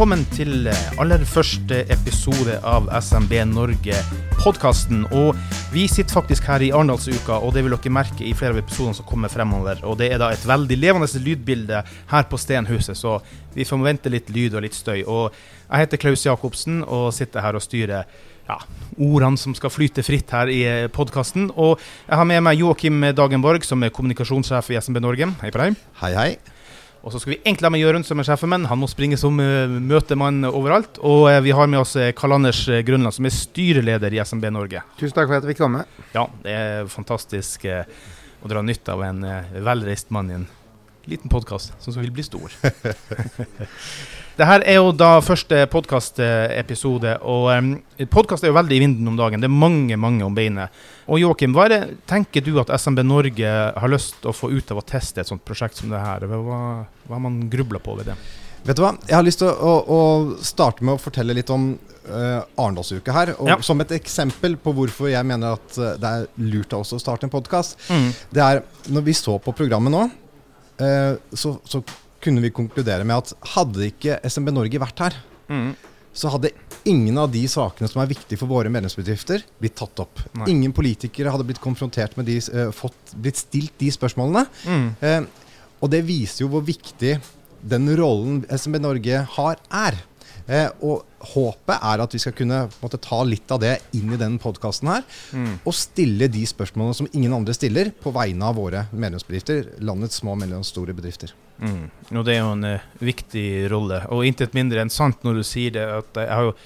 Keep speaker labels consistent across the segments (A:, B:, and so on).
A: Velkommen til eh, aller første episode av SMB Norge-podkasten. Og vi sitter faktisk her i Arendalsuka, og det vil dere merke i flere av episodene som kommer fremover. Og det er da et veldig levende lydbilde her på Stenhuset, så vi får vente litt lyd og litt støy. Og jeg heter Klaus Jacobsen og sitter her og styrer ja, ordene som skal flyte fritt her i podkasten. Og jeg har med meg Joakim Dagenborg, som er kommunikasjonssjef i SMB Norge. Hei på deg.
B: Hei, hei.
A: Og så skal vi egentlig ha med Jørund som er sjefen, han må springe som uh, møtemann overalt. Og uh, vi har med oss uh, Karl Anders Grønland, som er styreleder i SMB Norge.
C: Tusen takk for at vi fikk komme.
A: Ja, det er fantastisk å dra nytte av en velreist mann i en liten podkast som vil bli stor. Det her er jo da første podkastepisode, og um, podkast er jo veldig i vinden om dagen. Det er mange, mange om beinet. Og Joakim, hva er det, tenker du at SMB Norge har lyst til å få ut av å teste et sånt prosjekt som det her? Hva, hva har man grubla på ved det?
B: Vet du hva, Jeg har lyst til å, å, starte med å fortelle litt om uh, Arendalsuka her. Ja. Som et eksempel på hvorfor jeg mener at uh, det er lurt av oss å starte en podkast. Mm. Det er når vi så på programmet nå, så, så kunne vi konkludere med at hadde ikke SMB Norge vært her, mm. så hadde ingen av de sakene som er viktige for våre medlemsbedrifter, blitt tatt opp. Nei. Ingen politikere hadde blitt konfrontert med de, uh, fått, blitt stilt de spørsmålene. Mm. Uh, og det viser jo hvor viktig den rollen SMB Norge har, er. Uh, og håpet er at vi skal kunne måtte, ta litt av det inn i denne podkasten her. Mm. Og stille de spørsmålene som ingen andre stiller, på vegne av våre medlemsbedrifter. Landets små og mellomstore bedrifter.
A: Mm. Og det er jo en uh, viktig rolle. Og intet mindre enn sant når du sier det. at Jeg har jo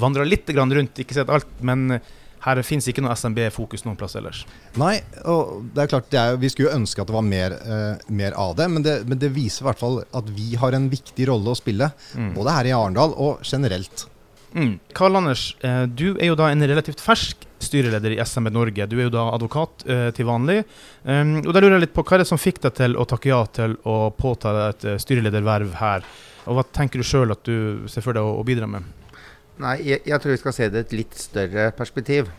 A: vandra litt rundt, ikke sett alt. men her fins ikke noe SMB-fokus noen plass ellers.
B: Nei, og det er klart det er, vi skulle jo ønske at det var mer, uh, mer av det men, det. men det viser i hvert fall at vi har en viktig rolle å spille. Mm. Både her i Arendal og generelt.
A: Mm. Karl Anders, uh, du er jo da en relativt fersk styreleder i SMB Norge. Du er jo da advokat uh, til vanlig. Um, og da lurer jeg litt på Hva er det som fikk deg til å takke ja til å påta deg et styrelederverv her? Og hva tenker du sjøl at du ser for deg å, å bidra med?
C: Nei, jeg, jeg, tror vi skal se det i et litt større perspektiv.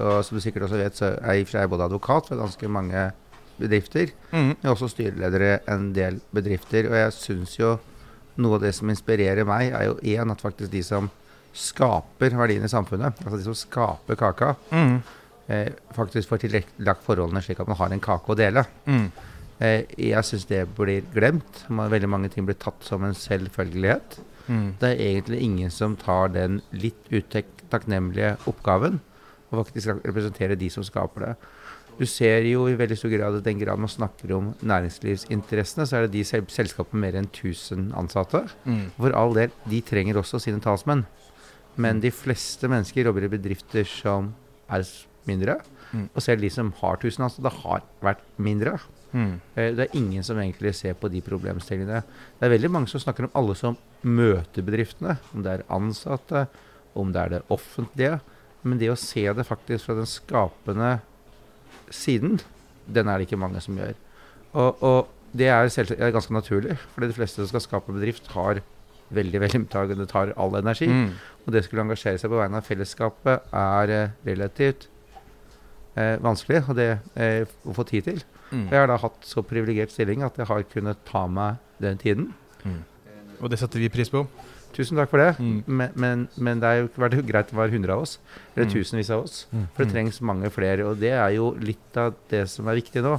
C: Og som du sikkert også vet, så er jeg både advokat for ganske mange bedrifter. Mm. Jeg er også styreleder i en del bedrifter. Og jeg syns jo noe av det som inspirerer meg, er jo én at faktisk de som skaper verdiene i samfunnet, altså de som skaper kaka, mm. eh, faktisk får tilrettelagt forholdene slik at man har en kake å dele. Mm. Eh, jeg syns det blir glemt. Veldig mange ting blir tatt som en selvfølgelighet. Mm. Det er egentlig ingen som tar den litt utakknemlige oppgaven og faktisk representerer de som skaper det. Du ser jo i veldig stor grad at den grad man snakker om næringslivsinteressene, så er det de sel selskapene med mer enn 1000 ansatte. Mm. For all del, de trenger også sine talsmenn. Men mm. de fleste mennesker jobber i bedrifter som er mindre. Mm. Og selv de som har 1000 ansatte, har vært mindre. Mm. Eh, det er ingen som egentlig ser på de problemstillingene. Det er veldig mange som snakker om alle som møter bedriftene. Om det er ansatte, om det er det offentlige. Men det å se det faktisk fra den skapende siden, den er det ikke mange som gjør. Og, og det er, selv, er, ganske naturlig, for de fleste som skal skape bedrift, har veldig, veldig det tar all energi. Mm. Og det skulle engasjere seg på vegne av fellesskapet er eh, relativt eh, vanskelig og det, eh, å få tid til. Mm. Jeg har da hatt så privilegert stilling at jeg har kunnet ta meg den tiden. Mm.
A: Og det setter vi pris på.
C: Tusen takk for det. Mm. Men, men, men, det er jo vært greit å være hundre av oss. Eller mm. tusenvis av oss. Mm. For det mm. trengs mange flere. Og det er jo litt av det som er viktig nå.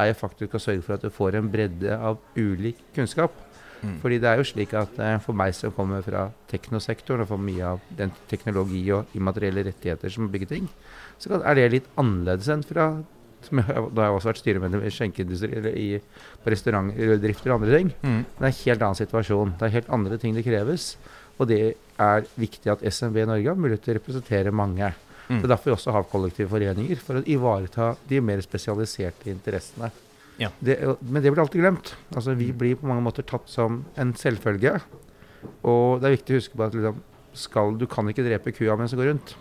C: Er jo faktisk å sørge for at du får en bredde av ulik kunnskap. Mm. Fordi det er jo slik at eh, for meg som kommer fra teknosektoren og for mye av den teknologi og immaterielle rettigheter som bygger ting, så er det litt annerledes enn fra som jeg, da har jeg også vært styremedlem i skjenkeindustri eller i, på restaurantdrifter og andre ting. Mm. Det er en helt annen situasjon. Det er helt andre ting det kreves. Og det er viktig at SMB Norge har mulighet til å representere mange. Mm. Det er derfor vi også har kollektive foreninger, for å ivareta de mer spesialiserte interessene. Ja. Det, men det blir alltid glemt. Altså, vi blir på mange måter tatt som en selvfølge. Og det er viktig å huske på at liksom, skal, du kan ikke drepe kua mens den går rundt.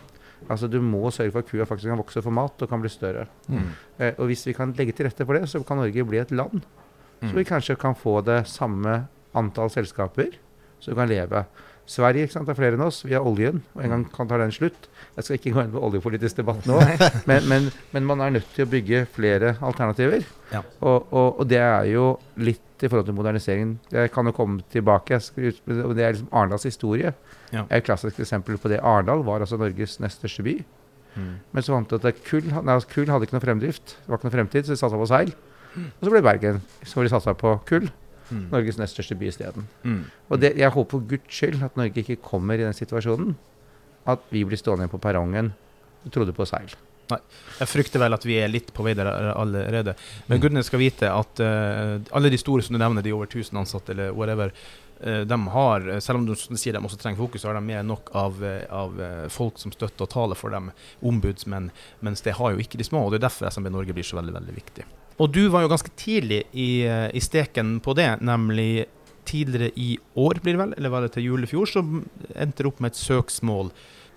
C: Altså Du må sørge for at kua faktisk kan vokse for mat og kan bli større. Mm. Eh, og Hvis vi kan legge til rette for det, så kan Norge bli et land. Mm. Så vi kanskje kan få det samme antall selskaper som kan leve. Sverige ikke sant, er flere enn oss. Vi har oljen, og en gang kan ta den slutt. Jeg skal ikke gå inn på oljepolitisk debatt nå, men, men, men, man er nødt til å bygge flere alternativer. Ja. Og, og, og, det er jo litt i forhold til moderniseringen. Jeg kan jo komme tilbake. og Det er liksom Arendals historie. Ja. Et klassisk eksempel på det. Arendal var altså Norges nest største by. Mm. Men så fant de at kull, nei, altså kull hadde ikke noe fremdrift. Det var ikke noe fremtid, så de satsa på seil. Og så ble Bergen, så de satsa på kull. Mm. Norges nest største by isteden. Mm. Og det, jeg håper for guds skyld at Norge ikke kommer i den situasjonen at vi blir stående igjen på perrongen og trodde på seil.
A: Nei. Jeg frykter vel at vi er litt på vei der allerede. Men mm. gudene skal vite at uh, alle de store som du nevner, de over 1000 ansatte eller whatever, uh, de har, selv om du sier de også trenger fokus, så har de mer nok av, av uh, folk som støtter og taler for dem, ombudsmenn. Mens det har jo ikke de små. og Det er derfor SMB Norge blir så veldig, veldig viktig. Og du var jo ganske tidlig i, i steken på det, nemlig tidligere i år, blir det vel, eller var det til jul i fjor, så endte det opp med et søksmål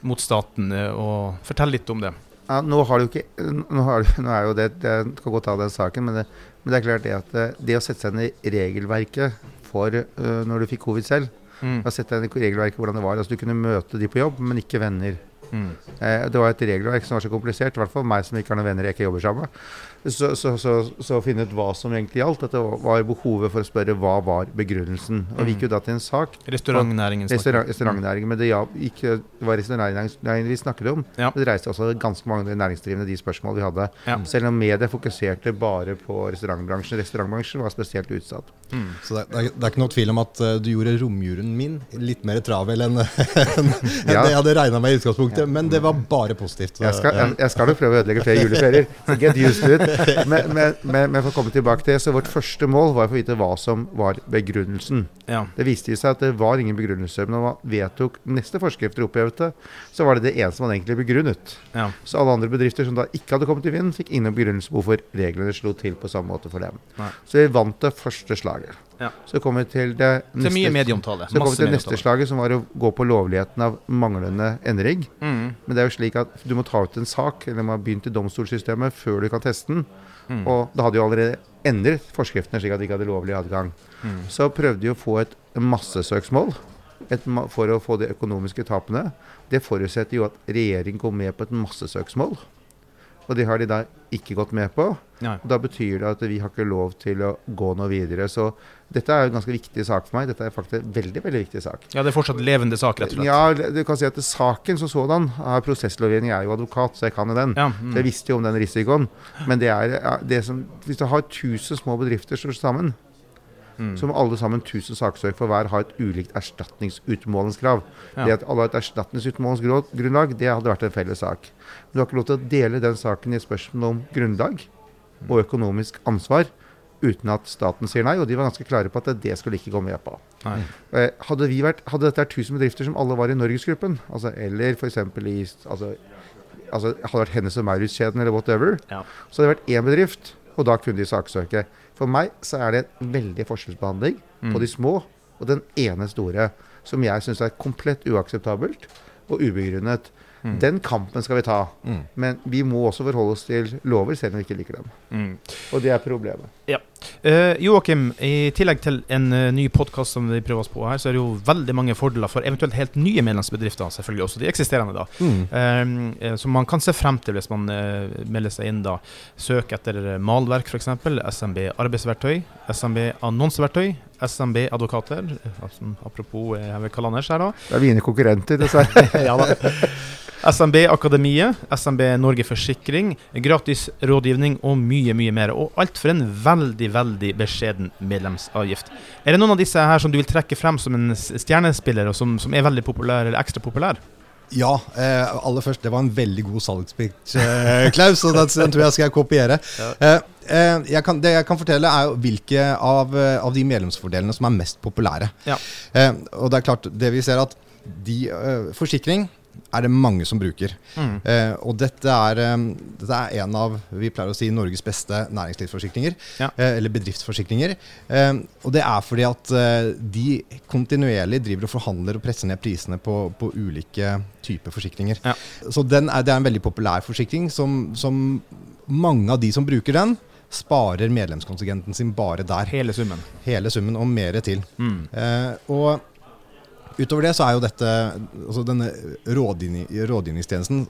A: mot staten. og Fortell litt om det.
C: Ja, nå har du ikke Nå, har, nå er jo det Jeg skal godt ta den saken, men det, men det, er klart det at eh, det å sette seg inn i regelverket for uh, når du fikk covid selv mm. å sette deg inn i regelverket hvordan det var, altså Du kunne møte de på jobb, men ikke venner. Mm. Eh, det var et regelverk som var så komplisert, i hvert fall meg som ikke har noen venner jeg ikke jobber sammen med. Så, så, så, så, finne ut hva som egentlig gjaldt. At det var behovet for å spørre hva var begrunnelsen. Og vi gikk jo da til en sak
A: Restaurantnæringen.
C: Restaurant, restaurantnæringen, Men det, ja, ikke, det var restaurantnæringen vi snakket om. Ja. Det reiste også ganske mange næringsdrivende de spørsmål vi hadde. Ja. Selv om media fokuserte bare på restaurantbransjen. Restaurantbransjen var spesielt utsatt.
B: Mm. Så det, det, er, det, er, ikke noe tvil om at uh, du gjorde romjuren min litt mer travel enn, enn det jeg hadde regna med i utgangspunktet. Men det var bare positivt.
C: Jeg skal, jeg, jeg skal jo prøve å ødelegge flere juleferier. Så get used to it men, men, men, men, for å komme tilbake til det, så vårt første mål var å få vite hva som var begrunnelsen. Ja. Det viste seg at det var ingen begrunnelse. Men når man vedtok neste forskrifter opphevet det, så var det det eneste man egentlig begrunnet. Ja. Så alle andre bedrifter som da ikke hadde kommet i vind, fikk ingen begrunnelse på hvorfor reglene slo til på samme måte for dem. Nei. Så vi vant det første slaget. Ja. Så kom vi til det
A: neste, medieomtale.
C: Så kom vi til neste slaget, som var å gå på lovligheten av manglende endring. Mm. Men det er jo slik at du må ta ut en sak, eller man har begynt i domstolssystemet før du kan teste den. Mm. Og da hadde jo allerede endret forskriftene slik at de ikke hadde lovlig adgang. Mm. Så prøvde de å få et massesøksmål et, for å få de økonomiske tapene. Det forutsetter jo at regjeringen går med på et massesøksmål. Og det har de da ikke gått med på. Nei. Da betyr det at vi har ikke lov til å gå noe videre. Så dette er en ganske viktig sak for meg. Dette er faktisk en veldig veldig viktig sak.
A: Ja, Det er fortsatt levende sak, rett og slett?
C: Ja, du kan si at saken som sådan Prosesslovgivning er jo advokat, så jeg kan jo den. Ja, mm. Så jeg visste jo om den risikoen. Men det er det som Hvis du har 1000 små bedrifter som står sammen, Mm. Må alle sammen 1000 saksøk for hver ha et ulikt erstatningsutmålingskrav. Ja. Det at alle har et erstatningsutmålingsgrunnlag, det hadde vært en felles sak. Men du har ikke lov til å dele den saken i spørsmål om grunnlag og økonomisk ansvar uten at staten sier nei. Og de var ganske klare på at det skulle ikke gå med på. Nei. Eh, hadde, vi vært, hadde dette vært 1000 bedrifter som alle var i Norgesgruppen, altså, eller f.eks. i altså, altså, Hadde vært Hennes og Maurits-kjeden eller whatever, ja. så hadde det vært én bedrift, og da kunne de saksøke. For meg så er det en veldig forskjellsbehandling mm. på de små og den ene store, som jeg syns er komplett uakseptabelt og ubegrunnet. Mm. Den kampen skal vi ta. Mm. Men vi må også forholde oss til lover, selv om vi ikke liker dem. Mm. Og det er problemet.
A: Ja. Uh, Joakim, i tillegg til en uh, ny podkast som vi prøver oss på her, så er det jo veldig mange fordeler for eventuelt helt nye medlemsbedrifter, selvfølgelig også de eksisterende, da. Mm. Uh, som man kan se frem til hvis man melder seg inn, da. Søk etter malverk, f.eks. SMB arbeidsverktøy, SMB annonseverktøy, SMB advokater. Apropos jeg vil Anders her, da.
C: Det er mine konkurrenter, dessverre. ja, da.
A: SMB Akademiet, SMB Norge Forsikring, gratis rådgivning og mye, mye mer. Og alt for en veldig, veldig beskjeden medlemsavgift. Er det noen av disse her som du vil trekke frem som en stjernespiller, og som, som er veldig populær, eller ekstra populær?
B: Ja, eh, aller først, det var en veldig god salgspitch, eh, Klaus, og den, tror jeg skal kopiere. Eh, eh, jeg kan, det jeg kan fortelle, er jo hvilke av, eh, av, de medlemsfordelene som er mest populære. Ja. Eh, og det er klart, det vi ser at de, forsikring er det mange som bruker. Mm. Eh, og dette er, um, dette er, en av vi pleier å si, Norges beste næringslivsforsikringer. Ja. Eh, eller bedriftsforsikringer. Eh, og det er fordi at eh, de kontinuerlig driver og forhandler og presser ned prisene på, på ulike typer forsikringer. Ja. Så er, det er en veldig populær forsikring som, som mange av de som bruker den, sparer medlemskontingenten sin bare der.
A: Hele summen.
B: Hele summen, og mer til. Mm. Eh, og Utover det så er jo dette altså denne rådgivning, rådgivningstjenesten,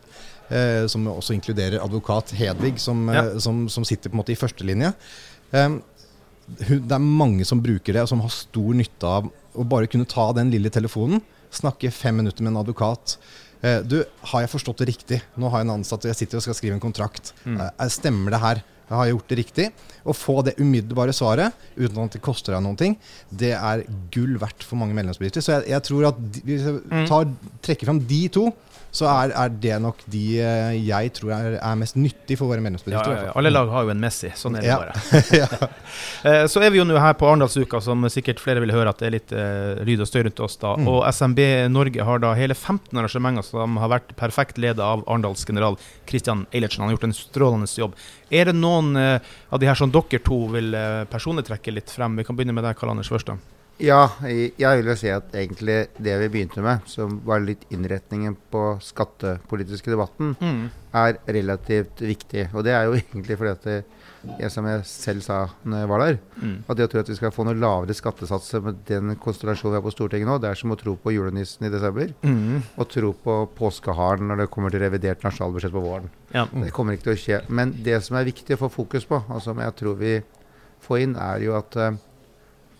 B: eh, som også inkluderer advokat Hedvig, som, ja. eh, som, som, sitter på en måte i førstelinje. Eh, det er mange som bruker det, og som har stor nytte av å bare kunne ta den lille telefonen, snakke fem minutter med en advokat. Eh, du, har jeg forstått det riktig? Nå har jeg en ansatt, og jeg sitter og skal skrive en kontrakt. Mm. Eh, stemmer det her? Jeg gjort det riktig. Å få det umiddelbare svaret uten at det koster deg noen ting, det er gull verdt for mange medlemsbedrifter. Så jeg, jeg tror at hvis jeg mm. tar, trekker fram de to, så er, er, det nok de eh, jeg tror er, er mest nyttig for våre medlemsbedrifter.
A: Ja, ja. Alle lag har jo en Messi, sånn er det bare. Eh, så er vi jo nå her på Arendalsuka, som sikkert flere vil høre at det er litt uh, lyd og støy rundt oss. da. Mm. Og SMB Norge har da hele 15 arrangementer som har vært perfekt ledet av Arendals general Christian Eilertsen. Han har gjort en strålende jobb. Er det noen uh, av de her som dere to vil uh, personlig trekke litt frem? Vi kan begynne med deg, Karl Anders, først.
C: Ja, jeg vil jo si at egentlig det vi begynte med, som var litt innretningen på skattepolitiske debatten, mm. er relativt viktig. Og det er jo egentlig fordi at det, jeg, som jeg selv sa når jeg var der, mm. at jeg tror at vi skal få noe lavere skattesatser med den konstellasjonen vi har på Stortinget nå, det er som å tro på julenissen i desember. Mm. Og tro på påskeharen når det kommer til revidert nasjonalbudsjett på våren. Ja. Det kommer ikke til å skje. Men det som er viktig å få fokus på, og som jeg tror vi får inn, er jo at uh,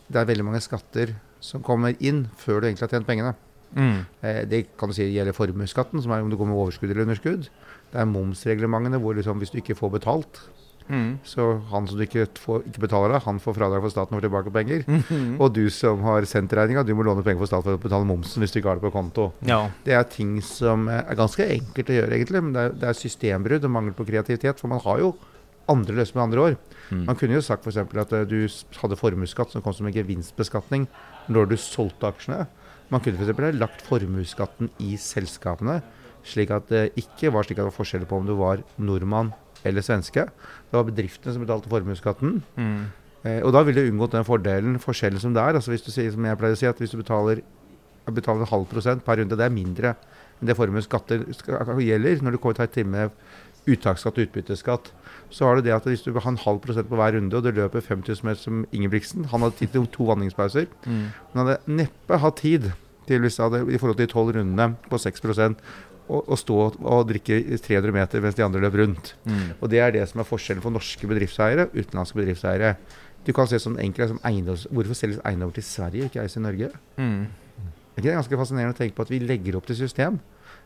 C: det er veldig mange skatter som kommer inn før du egentlig har tjent pengene. Mm. Eh, det kan du si gjelder formuesskatten, som er om du går med overskudd eller underskudd. Det er momsreglementene hvor liksom, hvis du ikke får betalt, mm. så han som du ikke, får, ikke betaler deg, han får fradrag for staten og får tilbake penger. Mm. Og du som har sendt regninga, du må låne penger for staten for å betale momsen hvis du ikke har det på konto. Ja. Det er ting som er ganske enkelt å gjøre, egentlig, men det er, det er systembrudd og mangel på kreativitet. For man har jo andre løsninger andre år. Mm. Man kunne jo sagt f.eks. at uh, du hadde formuesskatt som kom som en gevinstbeskatning når du solgte aksjene. Man kunne f.eks. lagt formuesskatten i selskapene, slik at det ikke var slik at det var forskjell på om du var nordmann eller svenske. Det var bedriftene som betalte formuesskatten. Mm. Eh, og da ville du unngått den fordelen, forskjellen som det er. Altså hvis du sier, som jeg pleier å si, at hvis du betaler, betaler en halv prosent per runde, det er mindre enn det formuesskatter gjelder når du kommer til et time uttaksskatt og utbytteskatt så har du det at hvis du har en halv prosent på hver runde, og det løper 5000 meter som Ingebrigtsen Han hadde tid til to vanningspauser. Mm. Men hadde neppe hatt tid til hvis hadde, i forhold til de tolv rundene på 6% å stå og drikke 300 meter mens de andre løp rundt. Mm. Og Det er det som er forskjellen for norske bedriftseiere og utenlandske bedriftseiere. Du kan se sånn enkelt som eiendoms, Hvorfor selges eiendommer til Sverige, ikke eies i Norge? Mm. Er ikke det ganske fascinerende å tenke på at vi legger opp til system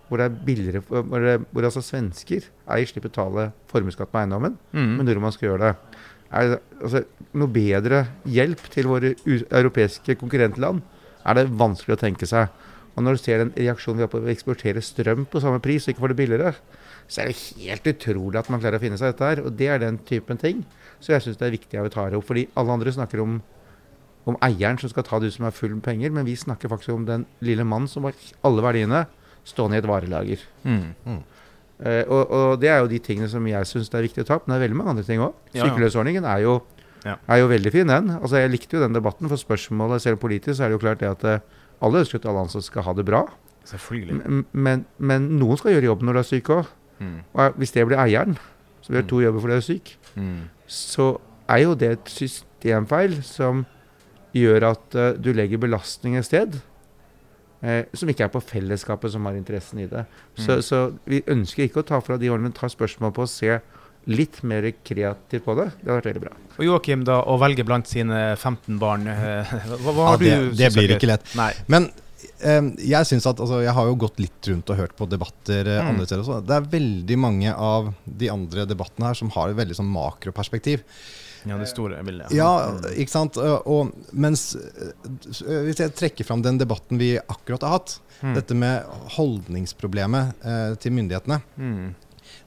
C: hvor det er billigere hvor, det, hvor altså svensker eier slipper betale formuesskatt på eiendommen, mm. men nordmenn skal gjøre det. Er det altså, noe bedre hjelp til våre europeiske konkurrentland er det vanskelig å tenke seg. Og når du ser den reaksjonen vi har på å eksportere strøm på samme pris og ikke får det billigere, så er det helt utrolig at man klarer å finne seg dette her. Og det er den typen ting. Så jeg syns det er viktig at vi tar det opp. Fordi alle andre snakker om, om eieren som skal ta det ut som er full med penger, men vi snakker faktisk om den lille mannen som har alle verdiene stående i et varelager. Mm. Mm. Uh, og, og, det er jo de tingene som jeg syns er viktig å ta opp. Men det er veldig mange andre ting òg. Sykeløsordningen er jo, ja. er jo veldig fin, den. Altså Jeg likte jo den debatten, for spørsmålet selv politisk så er det jo klart det at uh, alle ønsker at alle ansatte skal ha det bra.
A: Selvfølgelig.
C: Men, men, noen skal gjøre jobben når du er syk òg. Mm. Og hvis det blir eieren, så vi har to jobber fordi du er syk, mm. så er jo det et systemfeil som gjør at uh, du legger belastning et sted Eh, som ikke er på fellesskapet som har interessen i det. Så, mm. så vi ønsker ikke å ta fra de årene, men ta spørsmål på å se litt mer kreativt på det. Det har vært veldig bra.
A: Og Joakim, da, å velge blant sine 15 barn, eh, hva, hva
B: har ja, det, du Det blir ikke lett. Nei. Men eh, jeg synes at, altså, jeg har jo gått litt rundt og hørt på debatter eh, mm. andre steder også. Det er veldig mange av de andre debattene her som har et veldig sånn makroperspektiv.
A: Ja, det store bildet.
B: Ja, ikke sant. Og, mens Hvis jeg trekker fram den debatten vi akkurat har hatt, mm. dette med holdningsproblemet eh, til myndighetene mm.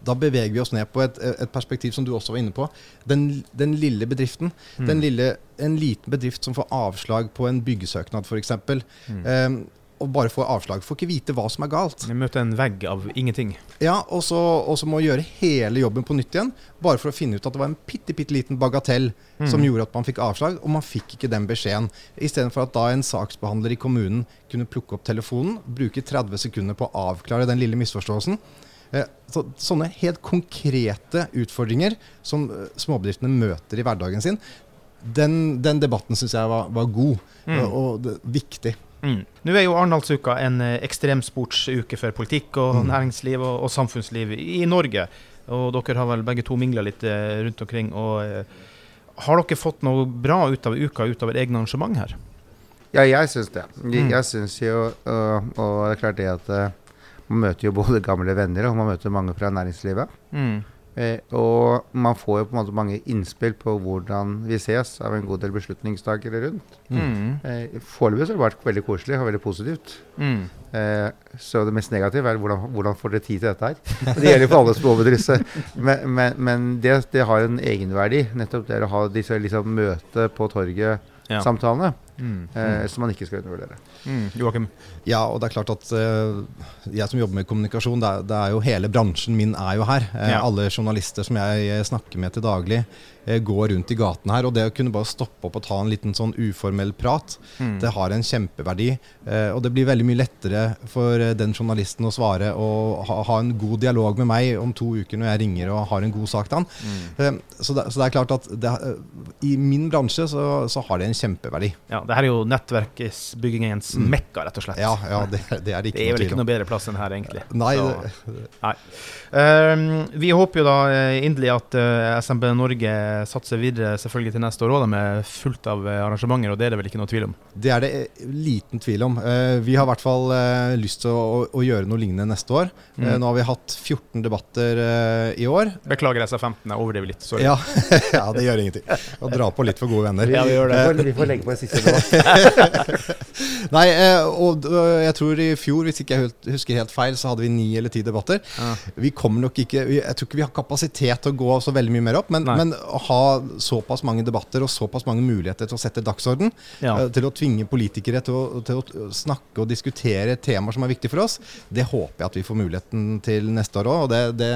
B: Da beveger vi oss ned på et, et, perspektiv som du også var inne på. Den, den lille bedriften. Mm. Den lille, en liten bedrift som får avslag på en byggesøknad, f.eks. Mm. Um, og bare får avslag. Får ikke vite hva som er galt.
A: Vi møter en vegg av ingenting.
B: Ja, og så, og så må gjøre hele jobben på nytt igjen. Bare for å finne ut at det var en bitte, bitte liten bagatell mm. som gjorde at man fikk avslag, og man fikk ikke den beskjeden. Istedenfor at da en saksbehandler i kommunen kunne plukke opp telefonen, bruke 30 sekunder på å avklare den lille misforståelsen. Eh, så, sånne helt konkrete utfordringer som eh, småbedriftene møter i hverdagen sin, den, den debatten syns jeg var, var god mm. og, og det, viktig.
A: Mm. Nå er jo Arendalsuka en eh, ekstremsportsuke for politikk og mm. næringsliv og, og, samfunnsliv i Norge. Og dere har vel begge to mingla litt eh, rundt omkring. og eh, Har dere fått noe bra ut av uka utover egne arrangement her?
C: Ja, jeg syns det. Jeg, mm. jeg syns jo, og, og, det er klart det at man møter jo både gamle venner og man møter mange fra næringslivet. Mm. Eh, og man får jo på en måte mange innspill på hvordan vi ses av en god del beslutningstakere rundt. Mm. Eh, Foreløpig har det vært veldig koselig og veldig positivt. Mm. Eh, så det mest negative er hvordan, hvordan får dere tid til dette her? Det gjelder for alle småbedrifter. Men, men, men det, det, har en egenverdi, nettopp det å ha disse liksom, møte på torget-samtalene. Ja. Mm. Eh, som man ikke skal undervurdere.
A: Mm. Joakim?
B: Ja, og det er klart at eh, jeg som jobber med kommunikasjon, det er, det er, jo hele bransjen min er jo her. Eh, ja. Alle journalister som jeg snakker med til daglig, uh, går rundt i gaten her. Og det å kunne bare stoppe opp og ta en liten sånn uformell prat, mm. det har en kjempeverdi. og det blir veldig mye lettere for den journalisten å svare og ha, ha, en god dialog med meg om to uker når jeg ringer og har en god sak til han. Mm. Så, det, så, det, er klart at det, i min bransje så, så, har det en kjempeverdi.
A: Ja, det her er jo nettverksbyggingens mm. mekka, rett og slett.
B: Ja, ja det, det, er det
A: ikke Det er vel ikke noe bedre plass enn her, egentlig.
B: Nei.
A: Så, nei. Um, vi håper jo da eh, inderlig at uh, eh, SMB Norge satser videre selvfølgelig til neste år òg, med fullt av uh, arrangementer, og det er det vel ikke noe tvil om?
B: Det er det liten tvil om. Uh, vi har i hvert fall lyst til å, å, å, gjøre noe lignende neste år. Mm. nå har vi hatt 14 debatter i år.
A: Beklager SF15, jeg overdriver litt. Sorry.
B: Ja, ja, det gjør ingenting. Å dra på litt for gode venner.
A: Ja, vi gjør det.
C: vi får legge på en siste debatt.
B: Nei, og jeg tror i fjor, hvis ikke jeg husker helt feil, så hadde vi ni eller ti debatter. Ja. Vi kommer nok ikke Jeg tror ikke vi har kapasitet til å gå så veldig mye mer opp, men, men å ha såpass mange debatter og såpass mange muligheter til å sette dagsorden, ja. uh, til å tvinge politikere til å, til å, snakke og diskutere temaer som er viktige for oss, det håper jeg at vi får muligheten til neste år òg. Og det, det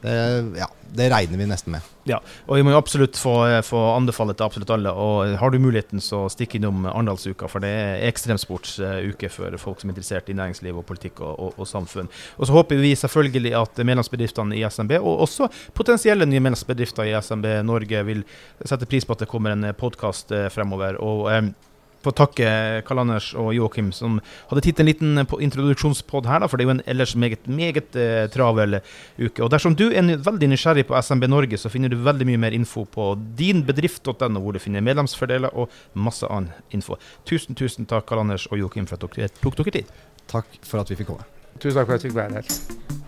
B: det, ja, det regner vi nesten med.
A: Ja, og vi må jo absolutt få, få anbefale til absolutt alle. Og har du muligheten, så stikk innom Arendalsuka, for det er ekstremsportsuke for folk som er interessert i næringsliv og politikk og, og, og, samfunn. Og så håper vi selvfølgelig at medlemsbedriftene i SMB, og også potensielle nye medlemsbedrifter i SMB Norge, vil sette pris på at det kommer en podkast eh, fremover. og eh, få takke Karl Anders og Joakim, som hadde tatt en liten eh, introduksjonspod her. Da, for det er jo en ellers meget, meget uh, travel uke. Og Dersom du er veldig nysgjerrig på SMB Norge, så finner du veldig mye mer info på dinbedrift.no, hvor du finner medlemsfordeler og masse annen info. Tusen, tusen takk, Karl Anders og Joakim, for at dere tok dere tid.
B: Takk for at vi fikk komme.
C: Tusen takk for at vi fikk være her.